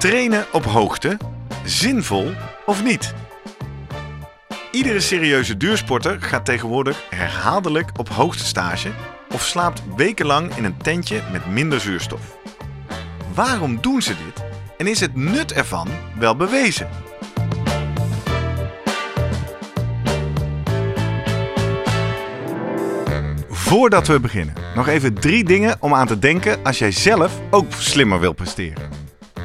trainen op hoogte, zinvol of niet. Iedere serieuze duursporter gaat tegenwoordig herhaaldelijk op hoogtestage of slaapt wekenlang in een tentje met minder zuurstof. Waarom doen ze dit en is het nut ervan wel bewezen? Voordat we beginnen, nog even drie dingen om aan te denken als jij zelf ook slimmer wil presteren.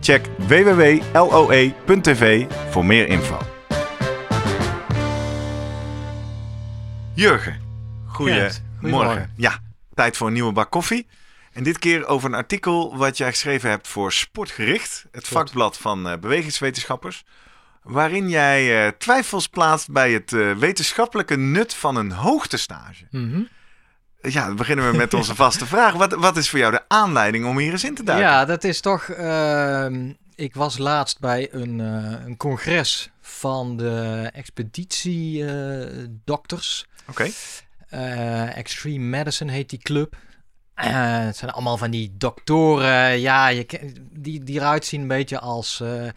Check www.loe.tv voor meer info. Jurgen, goedemorgen. Ja, tijd voor een nieuwe bak koffie. En dit keer over een artikel wat jij geschreven hebt voor Sportgericht, het vakblad van eh, bewegingswetenschappers. Waarin jij eh, twijfels plaatst bij het eh, wetenschappelijke nut van een hoogtestage. Mhm. Ja, dan beginnen we met onze vaste vraag. Wat, wat is voor jou de aanleiding om hier eens in te duiken? Ja, dat is toch. ehm, ik was laatst bij een, eh, een congres van de expeditiedokters. Oké. Eh, Extreme Medicine heet die club. Eh, het zijn allemaal van die doktoren, ja, je, die, die eruit zien een beetje als, eh,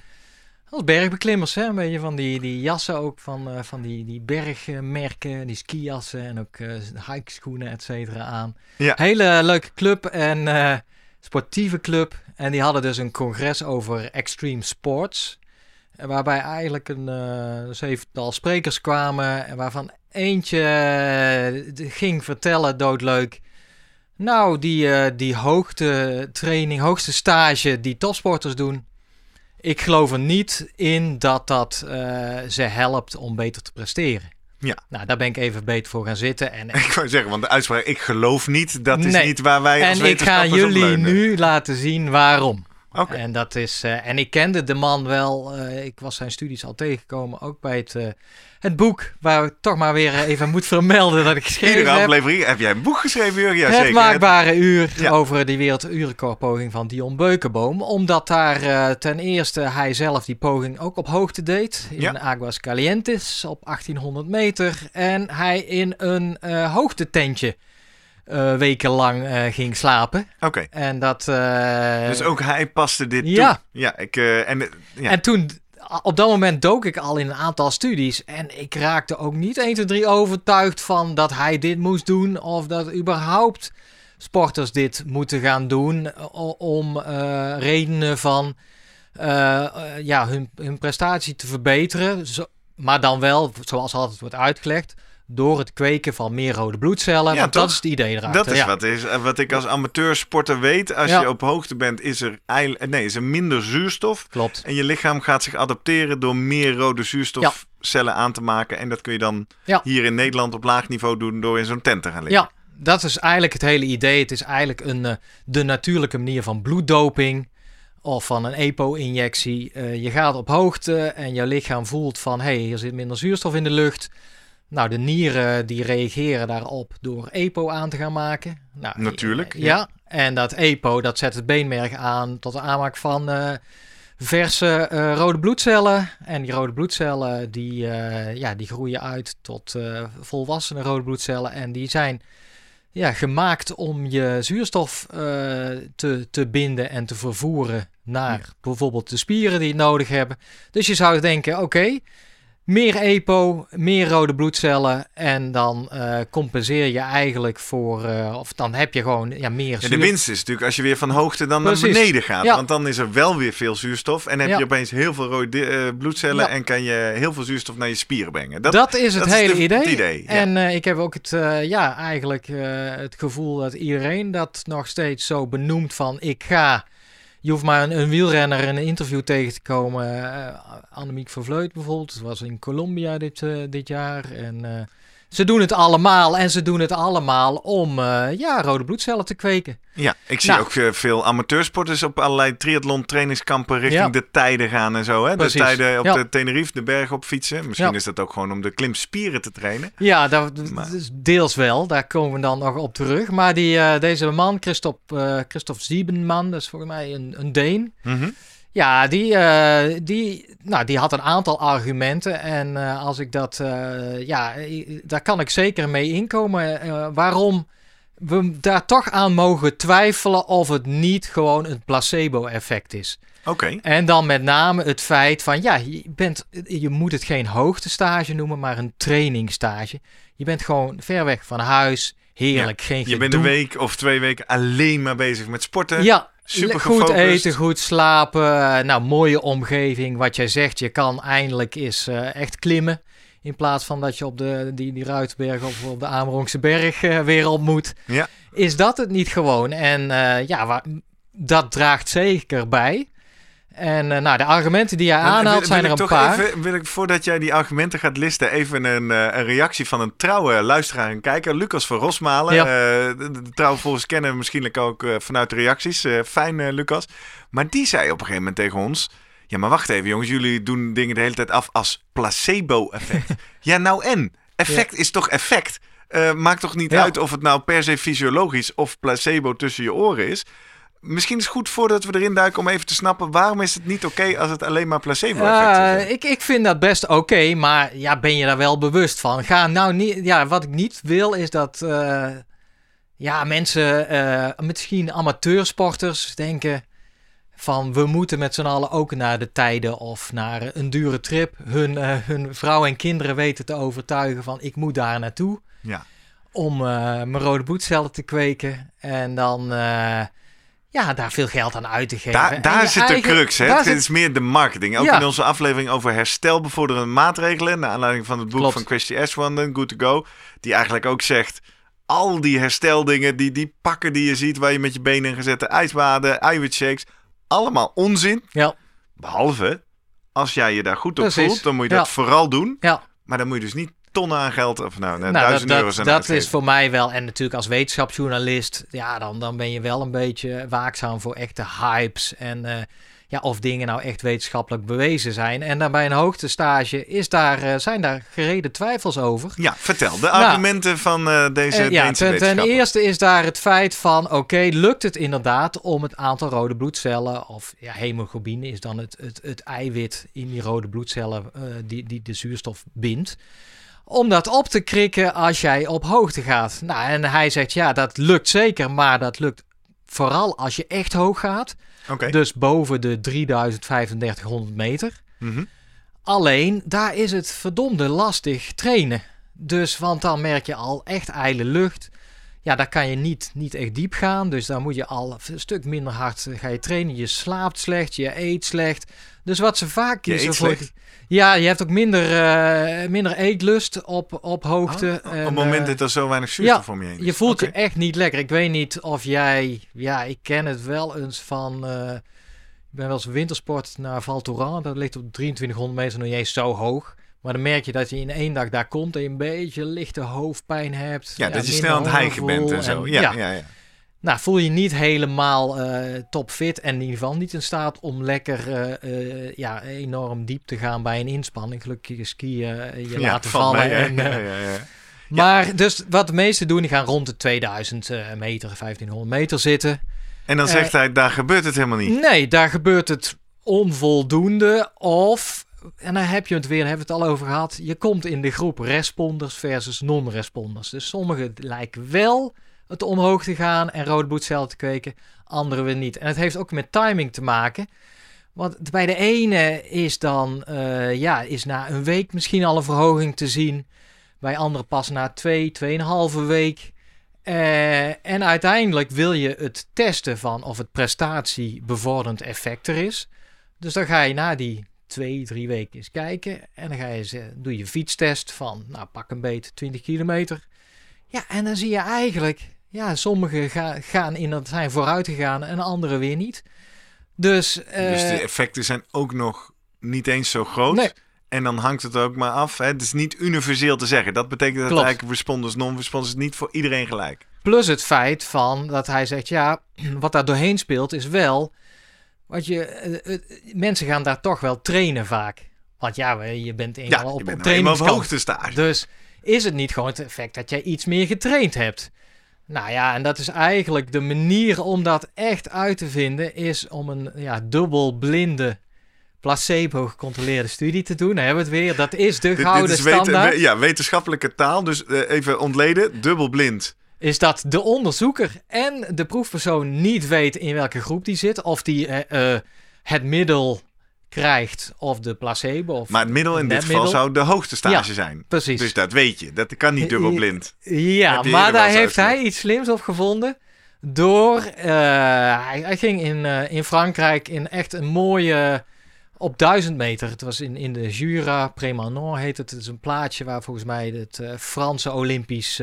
als bergbeklimmers. Hè? Een beetje van die, die jassen ook van, eh, van die, die bergmerken, die skijassen en ook eh hikeschoenen, et cetera aan. Ja. Hele leuke club en eh, sportieve club. En die hadden dus een congres over extreme sports. Waarbij eigenlijk een zevental sprekers kwamen. En waarvan eentje ging vertellen, doodleuk. Nou, die, die hoogte training, hoogste stage die topsporters doen. Ik geloof er niet in dat dat eh, ze helpt om beter te presteren. Ja. Nou, daar ben ik even beter voor gaan zitten. En Ik wou zeggen, want de uitspraak ik geloof niet, dat is Nee. niet waar wij als en ik ga wetenschappers op jullie leunen. nu laten zien waarom. En dat is. eh, en ik kende de man wel. eh, ik was zijn studies al tegengekomen. Ook bij het, eh, het boek. Waar ik toch maar weer even moet vermelden dat ik geschreven Iedere heb. aflevering heb jij een boek geschreven, Jurgen? Het zeker. maakbare uur Ja. over die werelduurrecordpoging van Dion Beukenboom. Omdat daar ten eerste hij zelf die poging ook op hoogte deed. In Ja. Aguas Calientes op 1800 meter. En hij in een eh eh, wekenlang eh, ging slapen. Oké. En dat... eh, Dus ook hij paste dit ja. toe. Ja. Ik, en, ja. En toen, op dat moment dook ik al in een aantal studies. En ik raakte ook niet 1, 2, 3 overtuigd van dat hij dit moest doen. Of dat überhaupt sporters dit moeten gaan doen. Om redenen van ja, hun, hun prestatie te verbeteren. Zo- maar dan wel, zoals altijd wordt uitgelegd. Door het kweken van meer rode bloedcellen. Ja, want dat is het idee erachter. dat is, ja. wat, is eh, wat ik als amateursporter weet. Als Ja. je op hoogte bent, is er, eh, nee, is er minder zuurstof. Klopt. En je lichaam gaat zich adapteren door meer rode zuurstofcellen aan te maken. En dat kun je dan hier in Nederland op laag niveau doen door in zo'n tent te gaan liggen. Ja, dat is eigenlijk het hele idee. Het is eigenlijk een, eh, de natuurlijke manier van bloeddoping of van een EPO-injectie. Je gaat op hoogte en je lichaam voelt van... hé, hey, hier zit minder zuurstof in de lucht. Nou, de nieren die reageren daarop door EPO aan te gaan maken. Nou, Natuurlijk, ja. Ja, en dat EPO dat zet het beenmerg aan tot de aanmaak van... eh, verse eh, rode bloedcellen. En die rode bloedcellen die, eh, ja, die groeien uit tot volwassene rode bloedcellen. En die zijn ja, gemaakt om je zuurstof te, te binden en te vervoeren naar bijvoorbeeld de spieren die het nodig hebben. Dus je zou denken, oké, meer EPO, meer rode bloedcellen. En dan eh, compenseer je eigenlijk voor, eh, of dan heb je gewoon ja, meer Ja, de zuur- winst is natuurlijk als je weer van hoogte dan Precies. naar beneden gaat. Ja. Want dan is er wel weer veel zuurstof. En heb Ja. je opeens heel veel rode eh, bloedcellen. En kan je heel veel zuurstof naar je spieren brengen. Dat, Dat, is het dat is hele de- idee. het idee. En ik heb ook het, ja, eigenlijk het gevoel dat iedereen dat nog steeds zo benoemt van ik ga. Je hoeft maar een, wielrenner in een interview tegen te komen. eh Annemiek van Vleut bijvoorbeeld, was in Colombia dit, eh, dit jaar. En eh, ze doen het allemaal en ze doen het allemaal om eh, ja, rode bloedcellen te kweken. ja, ik zie Nou. ook eh, veel amateursporters op allerlei triathlon trainingskampen richting Ja. de tijden gaan en zo. Hè? De tijden op Ja. de Tenerife, de berg op fietsen. Misschien Ja. is dat ook gewoon om de klimspieren te trainen. Ja, dat, Maar- deels wel. Daar komen we dan nog op terug. Maar die, eh, deze man, Christophe, Christophe Siebenman, dat is volgens mij een, een Deen. Mhm. Ja, die, eh, die, nou, die had een aantal argumenten. En eh, als ik dat, eh, ja, daar kan ik zeker mee inkomen. waarom we daar toch aan mogen twijfelen of het niet gewoon een placebo-effect is. Oké. En dan met name het feit van, ja, je, bent, je moet het geen hoogtestage noemen, maar een trainingstage. Je bent gewoon ver weg van huis, heerlijk, geen Je bent gedoe. een week of twee weken alleen maar bezig met sporten. Ja, Super goed eten, goed slapen. eh, Nou, mooie omgeving. Wat jij zegt, je kan eindelijk is eh, echt klimmen. In plaats van dat je op de, die, die Ruitenberg of op de Amerongse berg eh, weer op moet. Ja. Is dat het niet gewoon? En ja, waar, dat draagt zeker bij. En eh, nou, de argumenten die jij aanhaalt wil- zijn wil er een toch paar. Even, wil ik, voordat jij die argumenten gaat listen, even een, eh, een reactie van een trouwe luisteraar en kijker. Lucas van Rosmalen. Ja. Eh, de, volgers kennen misschien ook vanuit de reacties. Fijn, Lucas. Maar die zei op een gegeven moment tegen ons... Ja, maar wacht even jongens. Jullie doen dingen de hele tijd af als placebo-effect. ja, nou en? Effect is toch effect? Maakt toch niet Ja. uit of het nou per se fysiologisch of placebo tussen je oren is? Misschien is het goed voordat we erin duiken om even te snappen... waarom is het niet oké als het alleen maar placebo-effect is? ik, ik vind dat best oké, maar ja, ben je daar wel bewust van? Ga nou niet. Ja, wat ik niet wil is dat. eh, ja, mensen, eh, misschien amateursporters, denken. Van we moeten met z'n allen ook naar de tijden of naar een dure trip. Hun, eh, hun vrouw en kinderen weten te overtuigen van ik moet daar naartoe. Ja. Om mijn rode bloedcellen te kweken. En dan ja, daar veel geld aan uit te geven. Daar, zit de crux, hè? Het zit- is meer de marketing. Ook Ja. in onze aflevering over herstelbevorderende maatregelen... naar aanleiding van het boek Klopt. van Christy Ashwanden, Good to Go... die eigenlijk ook zegt... al die hersteldingen, die, die pakken die je ziet... waar je met je benen in gezette ijsbaden, eiwitshakes... allemaal onzin. Ja. Behalve, als jij je daar goed op Precies. voelt... dan moet je dat Ja. vooral doen. Ja. Maar dan moet je dus niet tonnen aan geld... of nou, Nou, duizend dat, euro's dat, aan dat uitgeven. is voor mij wel. En natuurlijk als wetenschapsjournalist, ja, dan, dan ben je wel een beetje waakzaam voor echte hypes. En eh, ja, of dingen nou echt wetenschappelijk bewezen zijn. En dan bij een hoogtestage is daar, eh, zijn daar gereden twijfels over. Ja, vertel. De argumenten van eh, deze Nou, Eh, ja, ten, eerste is daar het feit van, oké, lukt het inderdaad om het aantal rode bloedcellen, of ja, hemoglobine is dan het, het, het eiwit in die rode bloedcellen die, die de zuurstof bindt, om dat op te krikken als jij op hoogte gaat. Nou, en hij zegt, ja, dat lukt zeker, maar dat lukt vooral als je echt hoog gaat, dus boven de 3500 meter. Mhm. Alleen, daar is het verdomde lastig trainen. Dus, want dan merk je al echt ijle lucht. Ja, daar kan je niet, niet echt diep gaan. Dus dan moet je al een stuk minder hard eh, ga je trainen. Je slaapt slecht, je eet slecht. Dus wat ze vaak Je kiezen voor... Ja, je hebt ook minder, eh, minder eetlust op, op hoogte. Ah, op het moment eh, dat er zo weinig zuurstof ja, om je heen is. je voelt je echt niet lekker. Ik weet niet of jij... Ja, ik ken het wel eens van... ik ben wel eens wintersport naar Val Thorens. Dat ligt op 2300 meter nog niet eens zo hoog. Maar dan merk je dat je in één dag daar komt en je een beetje lichte hoofdpijn hebt. Ja, dat je snel aan het hijgen bent en zo. Ja, ja. ja, ja. Nou, voel je niet helemaal eh topfit en in ieder geval niet in staat om lekker eh, eh, ja, enorm diep te gaan bij een inspanning. Gelukkig is skiën, je laten vallen. mee, hè? en, ja, ja, ja. maar dus wat de meesten doen, die gaan rond de 2000 eh, meter, 1500 meter zitten. En dan zegt hij, daar gebeurt het helemaal niet. Nee, daar gebeurt het onvoldoende. Of, en daar heb je het weer, hebben we het al over gehad. Je komt in de groep responders versus non-responders. Dus sommigen lijken wel het omhoog te gaan en rode bloedcellen te kweken, anderen weer niet. En het heeft ook met timing te maken. Want bij de ene is dan, eh, ja, is na een week misschien al een verhoging te zien. Bij andere pas na twee, tweeënhalve week. Eh, en uiteindelijk wil je het testen van of het prestatiebevorderend effect er is. Dus dan ga je na die twee, drie weken eens kijken. En dan ga je, ze- doe je fietstest van, nou pak een beet 20 kilometer. Ja, en dan zie je eigenlijk, ja, sommigen ga- gaan in dat zijn vooruit gegaan en anderen weer niet. Dus, eh, dus de effecten zijn ook nog niet eens zo groot. Nee. En dan hangt het ook maar af. Hè? Het is niet universeel te zeggen. Dat betekent dat Klopt. eigenlijk responders, non-responders niet voor iedereen gelijk. Plus het feit van dat hij zegt, ja, wat daar doorheen speelt is wel, wat je, eh, eh, mensen gaan daar toch wel trainen vaak. Want ja, je bent eenmaal Ja, op, je bent op nou op hoogtestage. Dus is het niet gewoon het effect dat jij iets meer getraind hebt? Nou ja, en dat is eigenlijk de manier om dat echt uit te vinden, is om een ja, dubbelblinde placebo gecontroleerde studie te doen. Dan hebben we het weer. Dat is de Dit- dit, gouden is standaard. ja, wetenschappelijke taal. Dus eh, even ontleden. Dubbelblind. Is dat de onderzoeker en de proefpersoon niet weet in welke groep die zit. Of die eh, eh, het middel krijgt of de placebo. Of... Maar het middel in dit geval zou de hoogste stage Ja, zijn. Precies. Dus dat weet je. Dat kan niet dubbelblind. ja, maar daar heeft hij iets slims op gevonden. Door, eh, hij, hij ging in, in Frankrijk in echt een mooie, op duizend meter. Het was in, in de Jura, Prémanon heet het. Het is een plaatsje waar volgens mij het Franse Olympisch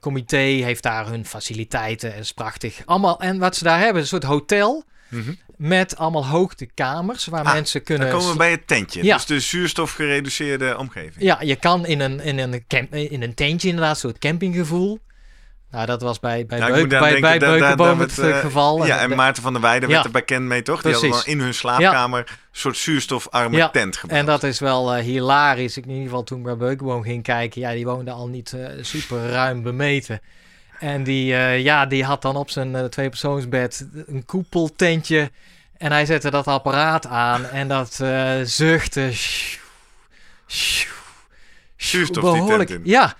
comité heeft daar hun faciliteiten. Dat is prachtig. Allemaal, en wat ze daar hebben, een soort hotel Mhm. met allemaal hoogtekamers waar Ah, mensen kunnen... Dan komen we bij het tentje. Ja. Dus de zuurstofgereduceerde omgeving. Ja, je kan in een, in een, camp, in een tentje inderdaad, een soort campinggevoel. Nou, dat was bij, bij, Beuk, bij, denken, bij Beukenboom het eh, eh, geval. Ja, en Maarten van der Weijden Ja. werd er bekend mee, toch? Die hadden in hun slaapkamer een soort zuurstofarme Ja, tent gebouwd. en dat is wel eh, hilarisch. Ik in ieder geval toen ik bij Beukenboom ging kijken, ja, die woonde al niet super ruim bemeten. En die, ja, die had dan op zijn tweepersoonsbed een koepeltentje. En hij zette dat apparaat aan en dat zuchtte. Zuurstof die behoorlijk. tent in. Ja,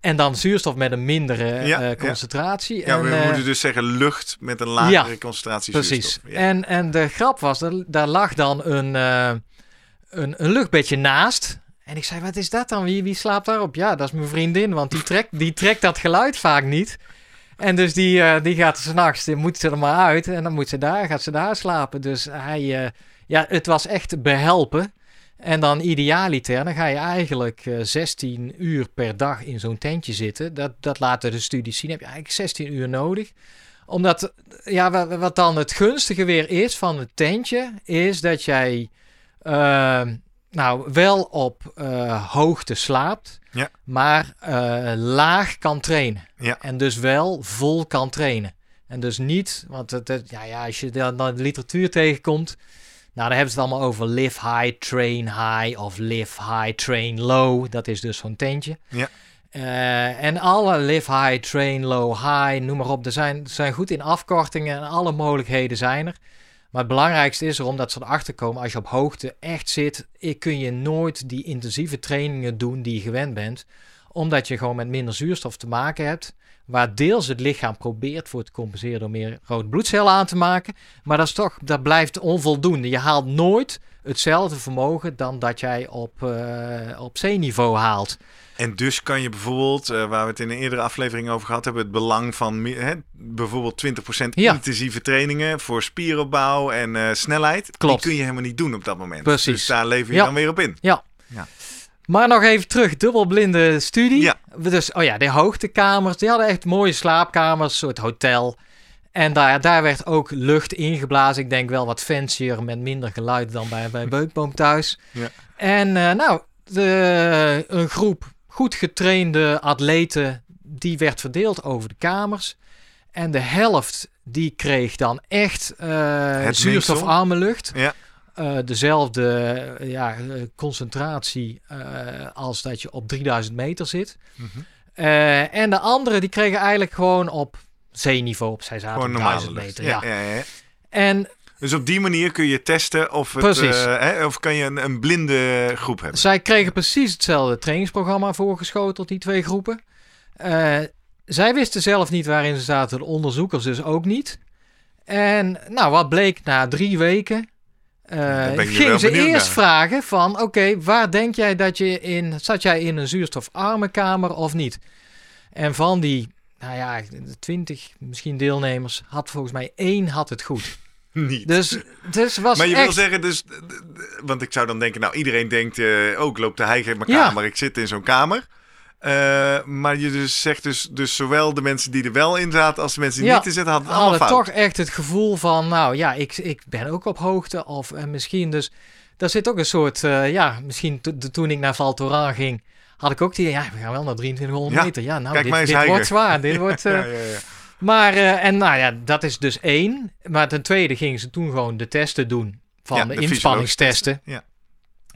en dan zuurstof met een mindere Ja, eh, concentratie. Ja, en, we eh, moeten dus zeggen lucht met een lagere concentratie Precies. zuurstof. Ja. En, en de grap was, er, daar lag dan een, eh, een, een luchtbedje naast. En ik zei, wat is dat dan? Wie, wie slaapt daarop? Ja, dat is mijn vriendin, want die trekt, die trekt dat geluid vaak niet. En dus die, die gaat s'nachts, die moet ze er maar uit. En dan moet ze daar, gaat ze daar slapen. Dus hij, ja, het was echt behelpen. En dan idealiter, dan ga je eigenlijk eh 16 uur per dag in zo'n tentje zitten. Dat, dat laten de studies zien. Heb je eigenlijk 16 uur nodig. Omdat, ja, wat, dan het gunstige weer is van het tentje, is dat jij eh, nou wel op eh, hoogte slaapt, Ja. maar eh, laag kan trainen. Ja. En dus wel vol kan trainen. En dus niet, want het, het- ja, ja, als je dan dan de literatuur tegenkomt, nou, dan hebben ze het allemaal over live high, train high of live high, train low. Dat is dus zo'n tentje. Ja. Eh, en alle live high, train low, high, noem maar op. Er zijn, zijn goed in afkortingen en alle mogelijkheden zijn er. Maar het belangrijkste is erom dat ze erachter komen, als je op hoogte echt zit, kun je nooit die intensieve trainingen doen die je gewend bent. Omdat je gewoon met minder zuurstof te maken hebt. Waar deels het lichaam probeert voor te compenseren door meer rode bloedcellen aan te maken. Maar dat, is toch, dat blijft onvoldoende. Je haalt nooit hetzelfde vermogen dan dat jij op, eh, op zeeniveau haalt. En dus kan je bijvoorbeeld, eh, waar we het in een eerdere aflevering over gehad hebben, het belang van bijvoorbeeld 20% Ja. intensieve trainingen voor spieropbouw en eh, snelheid. Klopt. Die kun je helemaal niet doen op dat moment. Precies. Dus daar lever je Ja. dan weer op in. Maar nog even terug, dubbelblinde studie. Ja. Dus, oh ja, de hoogtekamers, die hadden echt mooie slaapkamers, soort hotel. En daar, daar werd ook lucht ingeblazen. Ik denk wel wat fancier, met minder geluid dan bij, bij Beukboom thuis. Ja. En eh, nou, de, een groep goed getrainde atleten, die werd verdeeld over de kamers. En de helft, die kreeg dan echt eh zuurstofarme lucht Ja. Eh, dezelfde eh, ja, eh, concentratie als dat je op 3000 meter zit. Mhm. En de anderen die kregen eigenlijk gewoon op zeeniveau op. Zij zaten op normale 1000 lucht. meter. Ja. Ja, ja, ja. En Dus op die manier kun je testen of, het, Precies. hè, of kan je een, een blinde groep hebben. zij kregen precies hetzelfde trainingsprogramma voorgeschoteld, die twee groepen. Zij wisten zelf niet waarin ze zaten, de onderzoekers dus ook niet. En nou, wat bleek na drie weken? Uh, ging ze eerst naar. vragen van, oké, waar denk jij dat je in... Zat jij in een zuurstofarme kamer of niet? En van die, nou ja, twintig misschien deelnemers, had volgens mij één had het goed. Niet. Dus, dus was maar je echt... wil zeggen, dus, want ik zou dan denken, nou iedereen denkt, eh ook loopt de hijgen in mijn Ja. kamer, ik zit in zo'n kamer. Eh, maar je dus zegt dus, dus zowel de mensen die er wel in zaten als de mensen die Ja, niet in zitten, hadden hadden fout. toch echt het gevoel van, nou ja, ik, ik ben ook op hoogte. Of eh, misschien dus, daar zit ook een soort, eh, ja, misschien to- to- toen ik naar Val Thorens ging, had ik ook die, ja, we gaan wel naar 2300 Ja, meter. Ja, nou, dit, wordt zwaar. Dit wordt, Ja, ja, ja. Maar, en nou ja, dat is dus één. Maar ten tweede gingen ze toen gewoon de testen doen van de, de inspanningstesten. Ja.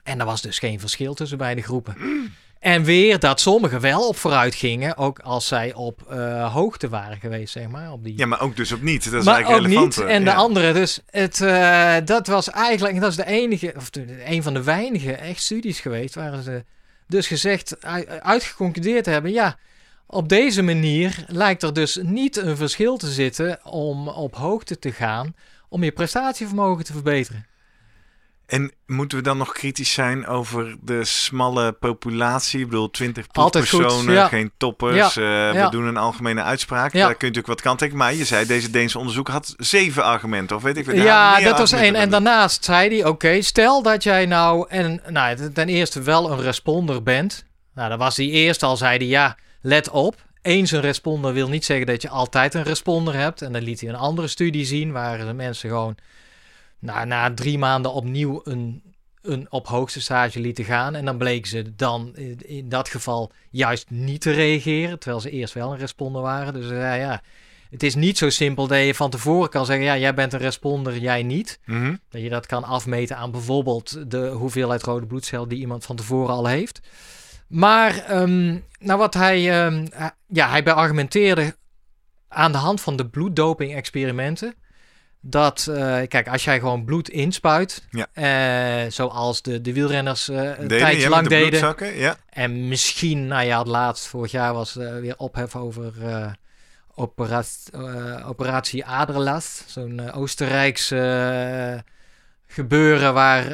En er was dus geen verschil tussen beide groepen. En weer dat sommigen wel op vooruit gingen, ook als zij op eh, hoogte waren geweest, zeg maar. Op die... ja, maar ook dus op niet. Dat is maar eigenlijk ook relevant. niet. En de andere, dus het, eh, dat was eigenlijk, dat is de enige, of de, een van de weinige echt studies geweest, waar ze dus gezegd, uitgeconcludeerd hebben, ja, op deze manier lijkt er dus niet een verschil te zitten om op hoogte te gaan, om je prestatievermogen te verbeteren. En moeten we dan nog kritisch zijn over de smalle populatie? Ik bedoel, 20 Altijd goed, personen, ja. geen toppers. eh. We doen een algemene uitspraak. Ja. Daar kun je natuurlijk wat kanttekeningen. Maar je zei, deze Deense onderzoek had zeven argumenten. Of weet ik veel. Ja, dat was één. En dan daarnaast zei hij, oké, stel dat jij nou, en, nou, ten eerste wel een responder bent. Nou, dat was hij eerst al, zei hij, ja, let op. Eens een responder wil niet zeggen dat je altijd een responder hebt. En dan liet hij een andere studie zien, waar de mensen gewoon nou, na drie maanden opnieuw een, een op hoogste stage lieten gaan. En dan bleken ze dan in- dat geval juist niet te reageren, terwijl ze eerst wel een responder waren. Dus zei, ja, het is niet zo simpel dat je van tevoren kan zeggen, ja, jij bent een responder, jij niet. Mhm. Dat je dat kan afmeten aan bijvoorbeeld de hoeveelheid rode bloedcel die iemand van tevoren al heeft. Maar ehm, nou wat hij, ehm, ja, hij beargumenteerde aan de hand van de bloeddoping-experimenten. Dat, eh, kijk, als jij gewoon bloed inspuit, Ja. eh, zoals de, de wielrenners eh, een Deden, tijdje lang de deden. Ja. En misschien, nou ja, het laatst vorig jaar was er weer ophef over opera- eh, operatie Aderlast. Zo'n Oostenrijks eh, gebeuren waar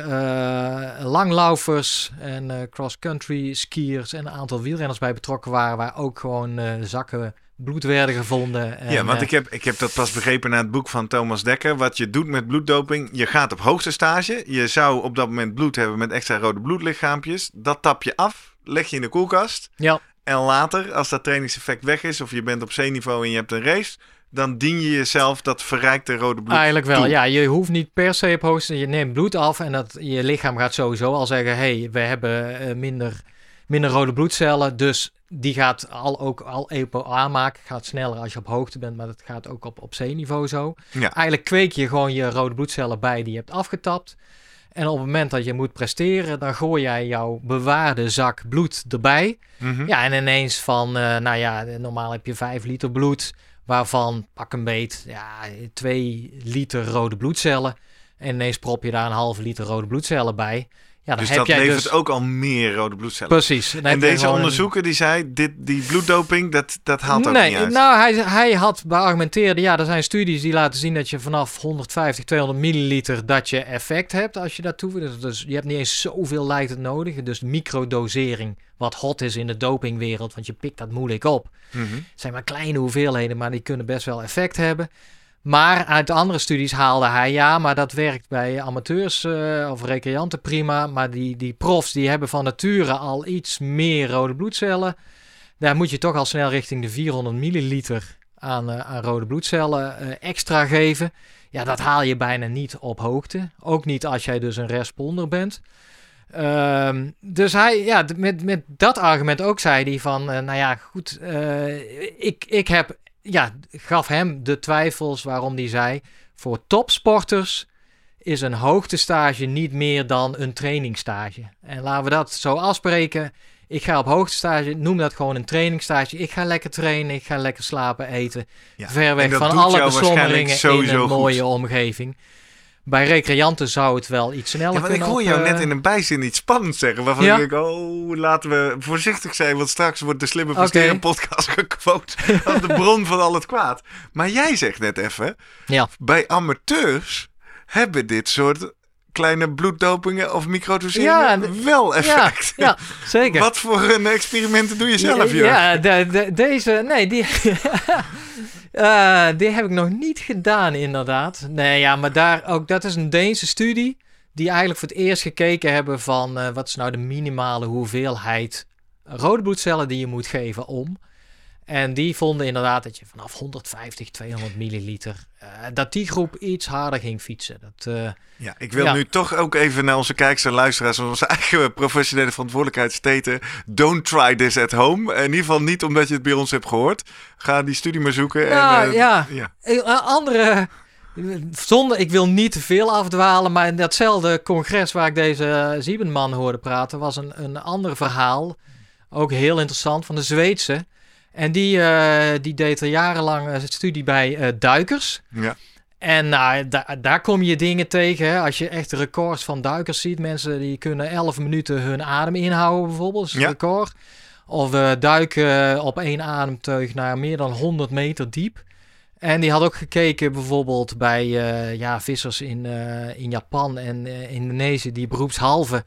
langlaufers en cross-country skiers en een aantal wielrenners bij betrokken waren. Waar ook gewoon zakken bloed werden gevonden. En, ja, want eh, ik heb, ik heb dat pas begrepen na het boek van Thomas Dekker. Wat je doet met bloeddoping, je gaat op hoogste stage. Je zou op dat moment bloed hebben met extra rode bloedlichaampjes. Dat tap je af, leg je in de koelkast. ja, En later, als dat trainingseffect weg is of je bent op C-niveau en je hebt een race, dan dien je jezelf dat verrijkte rode bloed Eigenlijk wel, toe. ja. Je hoeft niet per se op hoogste... Je neemt bloed af en dat, je lichaam gaat sowieso al zeggen... hé, hey, we hebben eh, minder, minder rode bloedcellen, dus die gaat al ook al EPO aanmaken. Gaat sneller als je op hoogte bent, maar dat gaat ook op, op C-niveau zo. Ja. Eigenlijk kweek je gewoon je rode bloedcellen bij die je hebt afgetapt. En op het moment dat je moet presteren, dan gooi jij jouw bewaarde zak bloed erbij. Mhm. Ja, en ineens van, eh, nou ja, normaal heb je 5 liter bloed, waarvan pak een beet, ja, 2 liter rode bloedcellen. En ineens prop je daar een halve liter rode bloedcellen bij. Ja, dus dat jij levert dus... ook al meer rode bloedcellen. Precies. En deze een- onderzoeker die zei, dit, die bloeddoping, dat, dat haalt ook nee, niet uit. nou, hij, hij had beargumenteerd, ja, er zijn studies die laten zien dat je vanaf 150, 200 milliliter dat je effect hebt als je dat toevoegt. Dus, je hebt niet eens zoveel lijkt het nodig. Dus microdosering, wat hot is in de dopingwereld, want je pikt dat moeilijk op. Mhm. Het zijn maar kleine hoeveelheden, maar die kunnen best wel effect hebben. Maar uit de andere studies haalde hij, ja, maar dat werkt bij amateurs eh, of recreanten prima. Maar die, die profs, die hebben van nature al iets meer rode bloedcellen. Daar moet je toch al snel richting de 400 milliliter aan, eh, aan rode bloedcellen eh, extra geven. Ja, dat haal je bijna niet op hoogte. Ook niet als jij dus een responder bent. Ehm, dus hij, ja, met, met dat argument ook zei hij van, nou ja, goed, ik, ik heb, ja, gaf hem de twijfels waarom hij zei, voor topsporters is een hoogtestage niet meer dan een trainingsstage. En laten we dat zo afspreken. Ik ga op hoogtestage, noem dat gewoon een trainingsstage. Ik ga lekker trainen, ik ga lekker slapen, eten. Ja, Ver weg van alle beslommeringen in een goed. mooie omgeving. Bij recreanten zou het wel iets sneller Ja, want ik kunnen hoor op, jou eh, net in een bijzin iets spannends zeggen. Waarvan Ja? ik denk, oh, laten we voorzichtig zijn. Want straks wordt de Slimme Oké. Presteren podcast gequote als de bron van al het kwaad. Maar jij zegt net even, Ja, bij amateurs hebben dit soort kleine bloeddopingen of microdoseringen Ja, wel effect. ja, zeker. Wat voor een experimenten doe je zelf, Jurgen? Ja, de, de- deze, nee, die, Eh, die heb ik nog niet gedaan, inderdaad. Nee, ja, maar daar ook, dat is een Deense studie. Die eigenlijk voor het eerst gekeken hebben van eh, wat is nou de minimale hoeveelheid rode bloedcellen die je moet geven om. En die vonden inderdaad dat je vanaf 150, 200 milliliter, eh, dat die groep iets harder ging fietsen. Dat, eh, Ja, ik wil Ja. nu toch ook even naar onze kijkers en luisteraars onze eigen professionele verantwoordelijkheid steten. Don't try this at home. In ieder geval niet omdat je het bij ons hebt gehoord. Ga die studie maar zoeken. Ja, en, eh, ja. ja. Andere. Zonder, ik wil niet te veel afdwalen, maar in datzelfde congres waar ik deze Ziebenman hoorde praten, was een, een ander verhaal. Ook heel interessant, van de Zweedse. En die, eh, die deed er jarenlang een studie bij eh, duikers. Ja. En nou, da- daar kom je dingen tegen. Hè? Als je echt records van duikers ziet. Mensen die kunnen 11 minuten hun adem inhouden bijvoorbeeld. Dat is Ja. record. Of duiken op één ademteug naar meer dan 100 meter diep. En die had ook gekeken bijvoorbeeld bij eh, ja, vissers in, eh, in Japan en eh, Indonesië die beroepshalve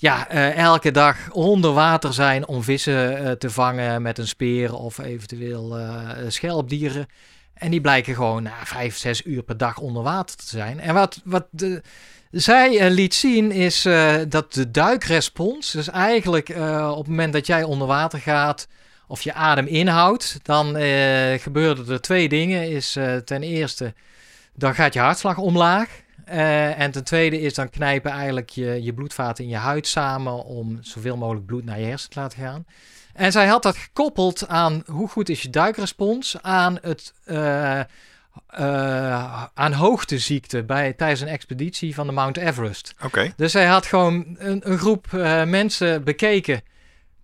ja, eh, elke dag onder water zijn om vissen eh, te vangen met een speer of eventueel eh, schelpdieren. En die blijken gewoon na vijf, zes uur per dag onder water te zijn. En wat, wat de, zij liet zien is dat de duikrespons, dus eigenlijk op het moment dat jij onder water gaat of je adem inhoudt, dan gebeuren er twee dingen. Is ten eerste, dan gaat je hartslag omlaag. Eh, en ten tweede is dan knijpen eigenlijk je, je bloedvaten in je huid samen om zoveel mogelijk bloed naar je hersenen te laten gaan. En zij had dat gekoppeld aan hoe goed is je duikrespons aan het eh, eh, aan hoogteziekte bij, tijdens een expeditie van de Mount Everest. Oké. Dus hij had gewoon een, een groep mensen bekeken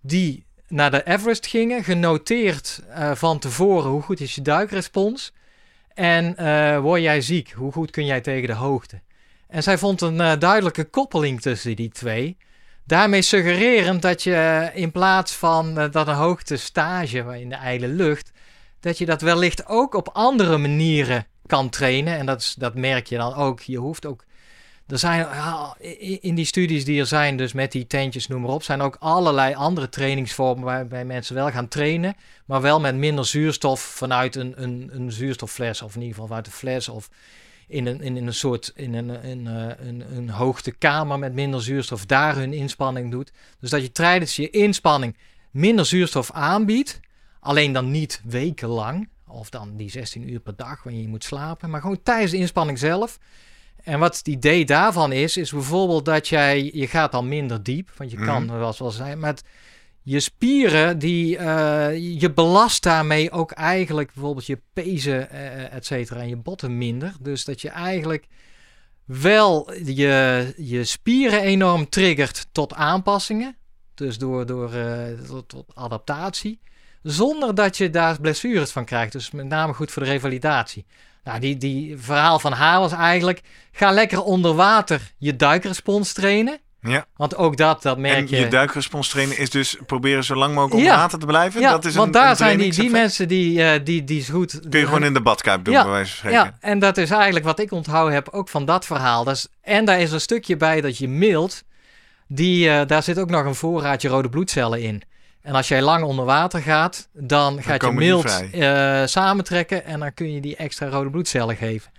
die naar de Everest gingen, genoteerd van tevoren hoe goed is je duikrespons en eh, word jij ziek, hoe goed kun jij tegen de hoogte. En zij vond een eh, duidelijke koppeling tussen die twee. Daarmee suggererend dat je eh, in plaats van dat een hoogte stage in de ijle lucht, dat je dat wellicht ook op andere manieren kan trainen. En dat, dat merk je dan ook. Je hoeft ook. Er zijn in die studies die er zijn, dus met die tentjes, noem maar op, zijn ook allerlei andere trainingsvormen waarbij mensen wel gaan trainen, maar wel met minder zuurstof vanuit een, een, een zuurstoffles, of in ieder geval vanuit een fles, of in een, in, een soort in een, in, eh, een, een hoogtekamer met minder zuurstof daar hun inspanning doet. Dus dat je tijdens je inspanning minder zuurstof aanbiedt, alleen dan niet wekenlang, of dan die 16 uur per dag wanneer je moet slapen, maar gewoon tijdens de inspanning zelf. En wat het idee daarvan is, is bijvoorbeeld dat jij, je gaat dan minder diep, want je kan, Mhm. zoals we al zeiden, met je spieren, die, eh, je belast daarmee ook eigenlijk bijvoorbeeld je pezen, eh et cetera, en je botten minder. Dus dat je eigenlijk wel je, je spieren enorm triggert tot aanpassingen, dus door, door eh, tot, tot adaptatie, zonder dat je daar blessures van krijgt. Dus met name goed voor de revalidatie. Nou, die, die verhaal van haar was eigenlijk, ga lekker onder water je duikrespons trainen. Ja. Want ook dat, dat merk En je. je duikrespons trainen is dus proberen zo lang mogelijk onder Ja. water te blijven. ja, dat is want een, daar een zijn die, die mensen die, eh, die, die is goed. Kun je gewoon in de badkuip doen, Ja, bij wijze van spreken. Ja, en dat is eigenlijk wat ik onthouden heb ook van dat verhaal. Dat is, en daar is een stukje bij dat je mild, die, eh, daar zit ook nog een voorraadje rode bloedcellen in. En als jij lang onder water gaat, dan gaat je mild eh, samentrekken en dan kun je die extra rode bloedcellen geven.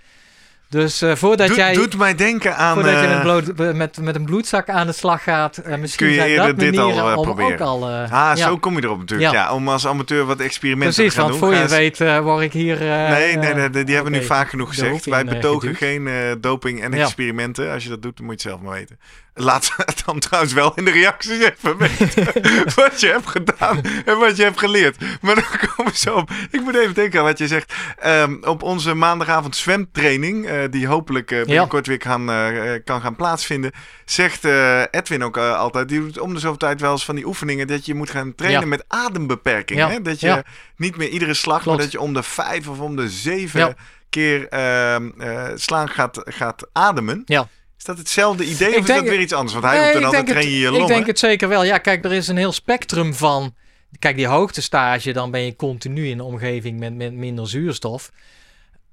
Dus eh, voordat Doet, jij, doet mij denken aan... voordat je eh, met, met, met een bloedzak aan de slag gaat, eh, misschien Kun je eerder dat dit al, proberen? ook al... Ah, ja. zo kom je erop natuurlijk. Ja. Ja. om als amateur wat experimenten Precies, te gaan want doen. voor Ga je eens- weet word ik hier... Nee, nee, nee, die hebben we nu vaak genoeg gezegd. Wij betogen geen doping en Ja. experimenten. Als je dat doet, dan moet je het zelf maar weten. Laat het dan trouwens wel in de reacties even weten wat je hebt gedaan en wat je hebt geleerd. Maar dan komen we zo op. Ik moet even denken aan wat je zegt. Ehm, op onze maandagavond zwemtraining, die hopelijk eh, binnenkort weer kan, eh, eh, kan gaan plaatsvinden, zegt eh, Edwin ook eh, altijd, die doet om de zoveel tijd wel eens van die oefeningen, dat je moet gaan trainen met adembeperking. Hè? Dat je niet meer iedere slag, Klopt. maar dat je om de vijf of om de zeven keer ehm, eh, slaan gaat, gaat ademen. Ja. Is dat hetzelfde idee Ik of is denk- dat weer iets anders? Want hij Nee, roept dan altijd, train je je longen. Ik denk het zeker wel. Ja, kijk, er is een heel spectrum van. Kijk, die hoogtestage, dan ben je continu in een omgeving met, met minder zuurstof.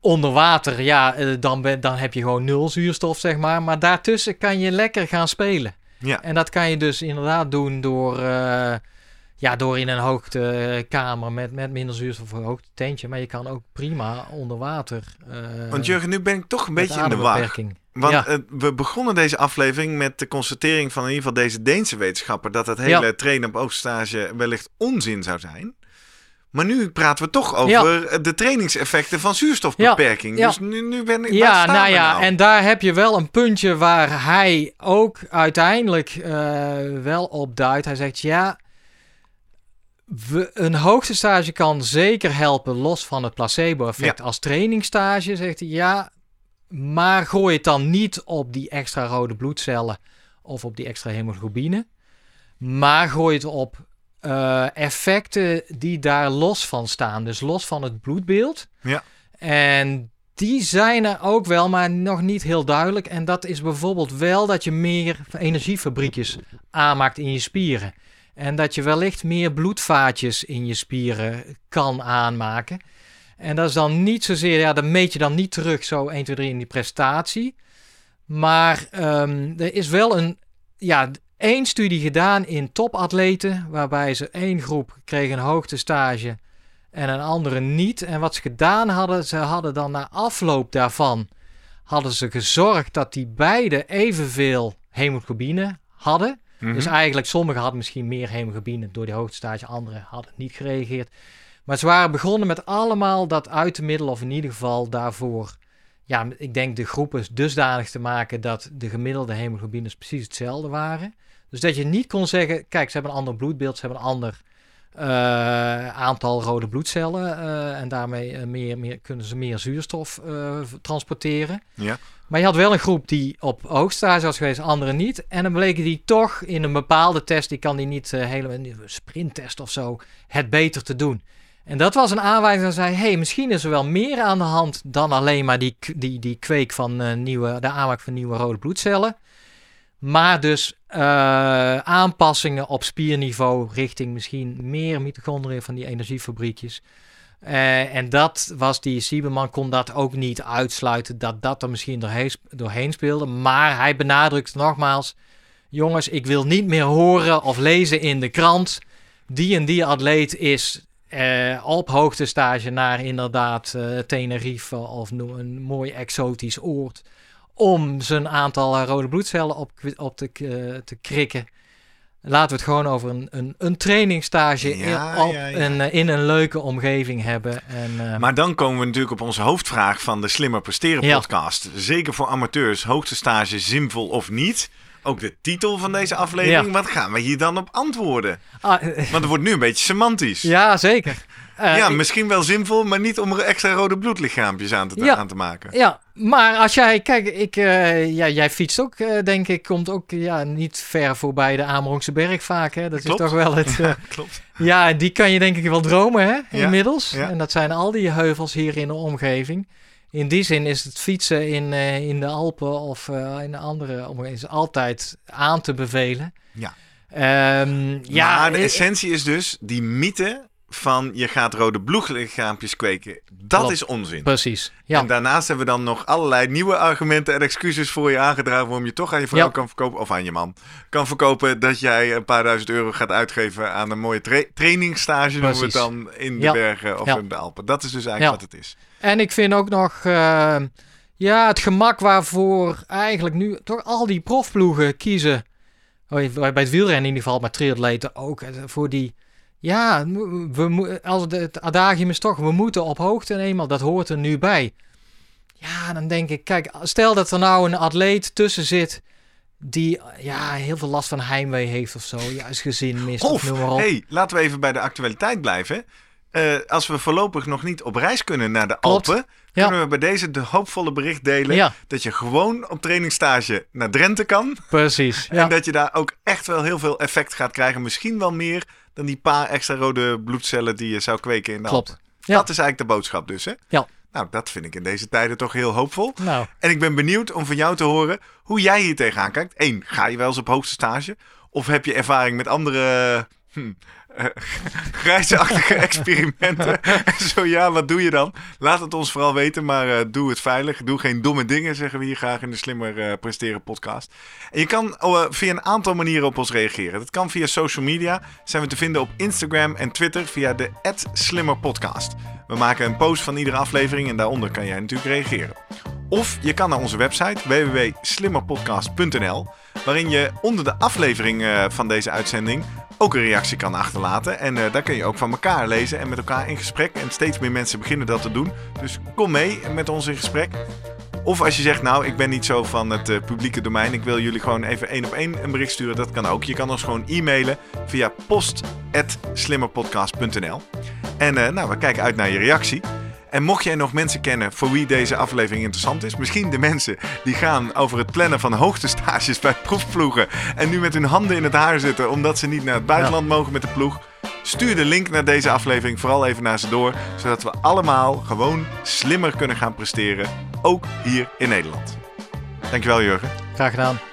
Onder water, ja, eh, dan, ben, dan heb je gewoon nul zuurstof, zeg maar. Maar daartussen kan je lekker gaan spelen. Ja. En dat kan je dus inderdaad doen door, eh, ja, door in een hoogtekamer met, met minder zuurstof of een hoogtetentje. Maar je kan ook prima onder water. eh, Want Jurgen, nu ben ik toch een beetje in de war. Want Ja. we begonnen deze aflevering met de constatering van in ieder geval deze Deense wetenschapper dat het hele Ja. trainen op oogstage wellicht onzin zou zijn. Maar nu praten we toch over eh, de trainingseffecten van zuurstofbeperking. Ja. Dus nu, nu ben ik. Ja, nou ja, nou? en daar heb je wel een puntje waar hij ook uiteindelijk eh, wel op duidt. Hij zegt ja, we, een hoogtestage kan zeker helpen los van het placebo-effect als trainingstage. Zegt hij ja, maar gooi het dan niet op die extra rode bloedcellen of op die extra hemoglobine. Maar gooi het op eh, effecten die daar los van staan. Dus los van het bloedbeeld. Ja. En die zijn er ook wel, maar nog niet heel duidelijk. En dat is bijvoorbeeld wel dat je meer energiefabriekjes aanmaakt in je spieren. En dat je wellicht meer bloedvaatjes in je spieren kan aanmaken. En dat is dan niet zozeer, ja, dat meet je dan niet terug zo 1, 2, 3 in die prestatie. Maar ehm, er is wel een, ja, één studie gedaan in topatleten, waarbij ze één groep kreeg een hoogtestage en een andere niet. En wat ze gedaan hadden, ze hadden dan na afloop daarvan, hadden ze gezorgd dat die beide evenveel hemoglobine hadden. Mhm. Dus eigenlijk, sommigen hadden misschien meer hemoglobine door die hoogtestage, anderen hadden niet gereageerd. Maar ze waren begonnen met allemaal dat uit te middelen, of in ieder geval daarvoor, ja, ik denk de groepen dusdanig te maken dat de gemiddelde hemoglobines precies hetzelfde waren. Dus dat je niet kon zeggen, kijk, ze hebben een ander bloedbeeld, ze hebben een ander eh, aantal rode bloedcellen eh, en daarmee eh, meer, meer, kunnen ze meer zuurstof transporteren. Ja. Maar je had wel een groep die op hoogstage was geweest, anderen niet. En dan bleken die toch in een bepaalde test, die kan die niet helemaal, een sprinttest of zo, het beter te doen. En dat was een aanwijzing dat zei, hey, misschien is er wel meer aan de hand dan alleen maar die, die, die kweek van nieuwe, de aanmaak van nieuwe rode bloedcellen. Maar dus uh, aanpassingen op spierniveau richting misschien meer mitochondriën van die energiefabriekjes. Uh, en dat was die Sieberman kon dat ook niet uitsluiten dat dat er misschien doorheen, doorheen speelde. Maar hij benadrukt nogmaals: jongens, ik wil niet meer horen of lezen in de krant. Die en die atleet is uh, op hoogtestage naar inderdaad Tenerife of een mooi exotisch oord. Om zijn aantal rode bloedcellen op, op te, uh, te krikken. Laten we het gewoon over een, een, een trainingstage Ja, in, op ja, ja. Een, eh, in een leuke omgeving hebben. En, uh, Maar dan komen we natuurlijk op onze hoofdvraag van de Slimmer Presteren podcast. Zeker voor amateurs, hoogste stage zinvol of niet? Ook de titel van deze aflevering. Wat gaan we hier dan op antwoorden? ah, Want het wordt nu een beetje semantisch. ja, zeker. Uh, ja, ik- misschien wel zinvol, maar niet om er extra rode bloedlichaampjes aan te, Ja. aan te maken. Ja, maar als jij, kijk, ik, eh, ja, jij fietst ook, eh, denk ik, komt ook ja, niet ver voorbij de Amerongse berg vaak. Hè? Dat Klopt. is toch wel het. eh, Klopt. ja, en die kan je denk ik wel dromen, hè, Ja, inmiddels. ja. En dat zijn al die heuvels hier in de omgeving. In die zin is het fietsen in, eh, in de Alpen of eh, in de andere omgeving altijd aan te bevelen. Ja. Ehm, ja, maar de eh, essentie is dus die mythe van je gaat rode bloedlichaampjes kweken. Dat Klopt. is onzin. precies. Ja. En daarnaast hebben we dan nog allerlei nieuwe argumenten en excuses voor je aangedragen waarom je toch aan je vrouw Ja. kan verkopen, of aan je man, kan verkopen dat jij een paar duizend euro gaat uitgeven aan een mooie tra trainingstage, noemen we het dan, in de Ja. bergen of in de Alpen. Dat is dus eigenlijk wat het is. En ik vind ook nog eh, ja, het gemak waarvoor eigenlijk nu toch al die profploegen kiezen. Oh, Bij het wielrennen in ieder geval, maar triatleten ook. eh, Voor die, ja, we, als het, het adagium is toch, we moeten op hoogte eenmaal, dat hoort er nu bij. Ja, dan denk ik, kijk, stel dat er nou een atleet tussen zit die ja, heel veel last van heimwee heeft of zo. Juist gezin mist of, Of, noem maar op. hey, laten we even bij de actualiteit blijven. Eh, als we voorlopig nog niet op reis kunnen naar de Klopt. Alpen, Ja. kunnen we bij deze de hoopvolle bericht delen Ja, dat je gewoon op trainingsstage naar Drenthe kan. precies. Ja. En dat je daar ook echt wel heel veel effect gaat krijgen. Misschien wel meer dan die paar extra rode bloedcellen die je zou kweken in de Klopt. Alpen. Dat is eigenlijk de boodschap dus, hè? Ja. Nou, dat vind ik in deze tijden toch heel hoopvol. Nou, En ik ben benieuwd om van jou te horen hoe jij hier tegenaan kijkt. Eén, ga je wel eens op hoogste stage? Of heb je ervaring met andere hm, eh, grijsachtige experimenten? en zo ja, wat doe je dan? Laat het ons vooral weten, maar eh, doe het veilig. Doe geen domme dingen, zeggen we hier graag in de Slimmer eh, Presteren podcast. En je kan eh, via een aantal manieren op ons reageren. Dat kan via social media. Zijn we te vinden op Instagram en Twitter via de @slimmerpodcast. We maken een post van iedere aflevering en daaronder kan jij natuurlijk reageren. Of je kan naar onze website www.slimmerpodcast.nl, waarin je onder de aflevering eh, van deze uitzending ook een reactie kan achterlaten. En eh, daar kun je ook van elkaar lezen en met elkaar in gesprek. En steeds meer mensen beginnen dat te doen. Dus kom mee met ons in gesprek. Of als je zegt, nou, ik ben niet zo van het eh, publieke domein. Ik wil jullie gewoon even één op één een bericht sturen. Dat kan ook. Je kan ons gewoon e-mailen via post.slimmerpodcast.nl. En eh, nou, we kijken uit naar je reactie. En mocht jij nog mensen kennen voor wie deze aflevering interessant is, misschien de mensen die gaan over het plannen van hoogtestages bij proefploegen en nu met hun handen in het haar zitten omdat ze niet naar het buitenland mogen met de ploeg, stuur de link naar deze aflevering vooral even naar ze door, zodat we allemaal gewoon slimmer kunnen gaan presteren, ook hier in Nederland. Dankjewel Jurgen. graag gedaan.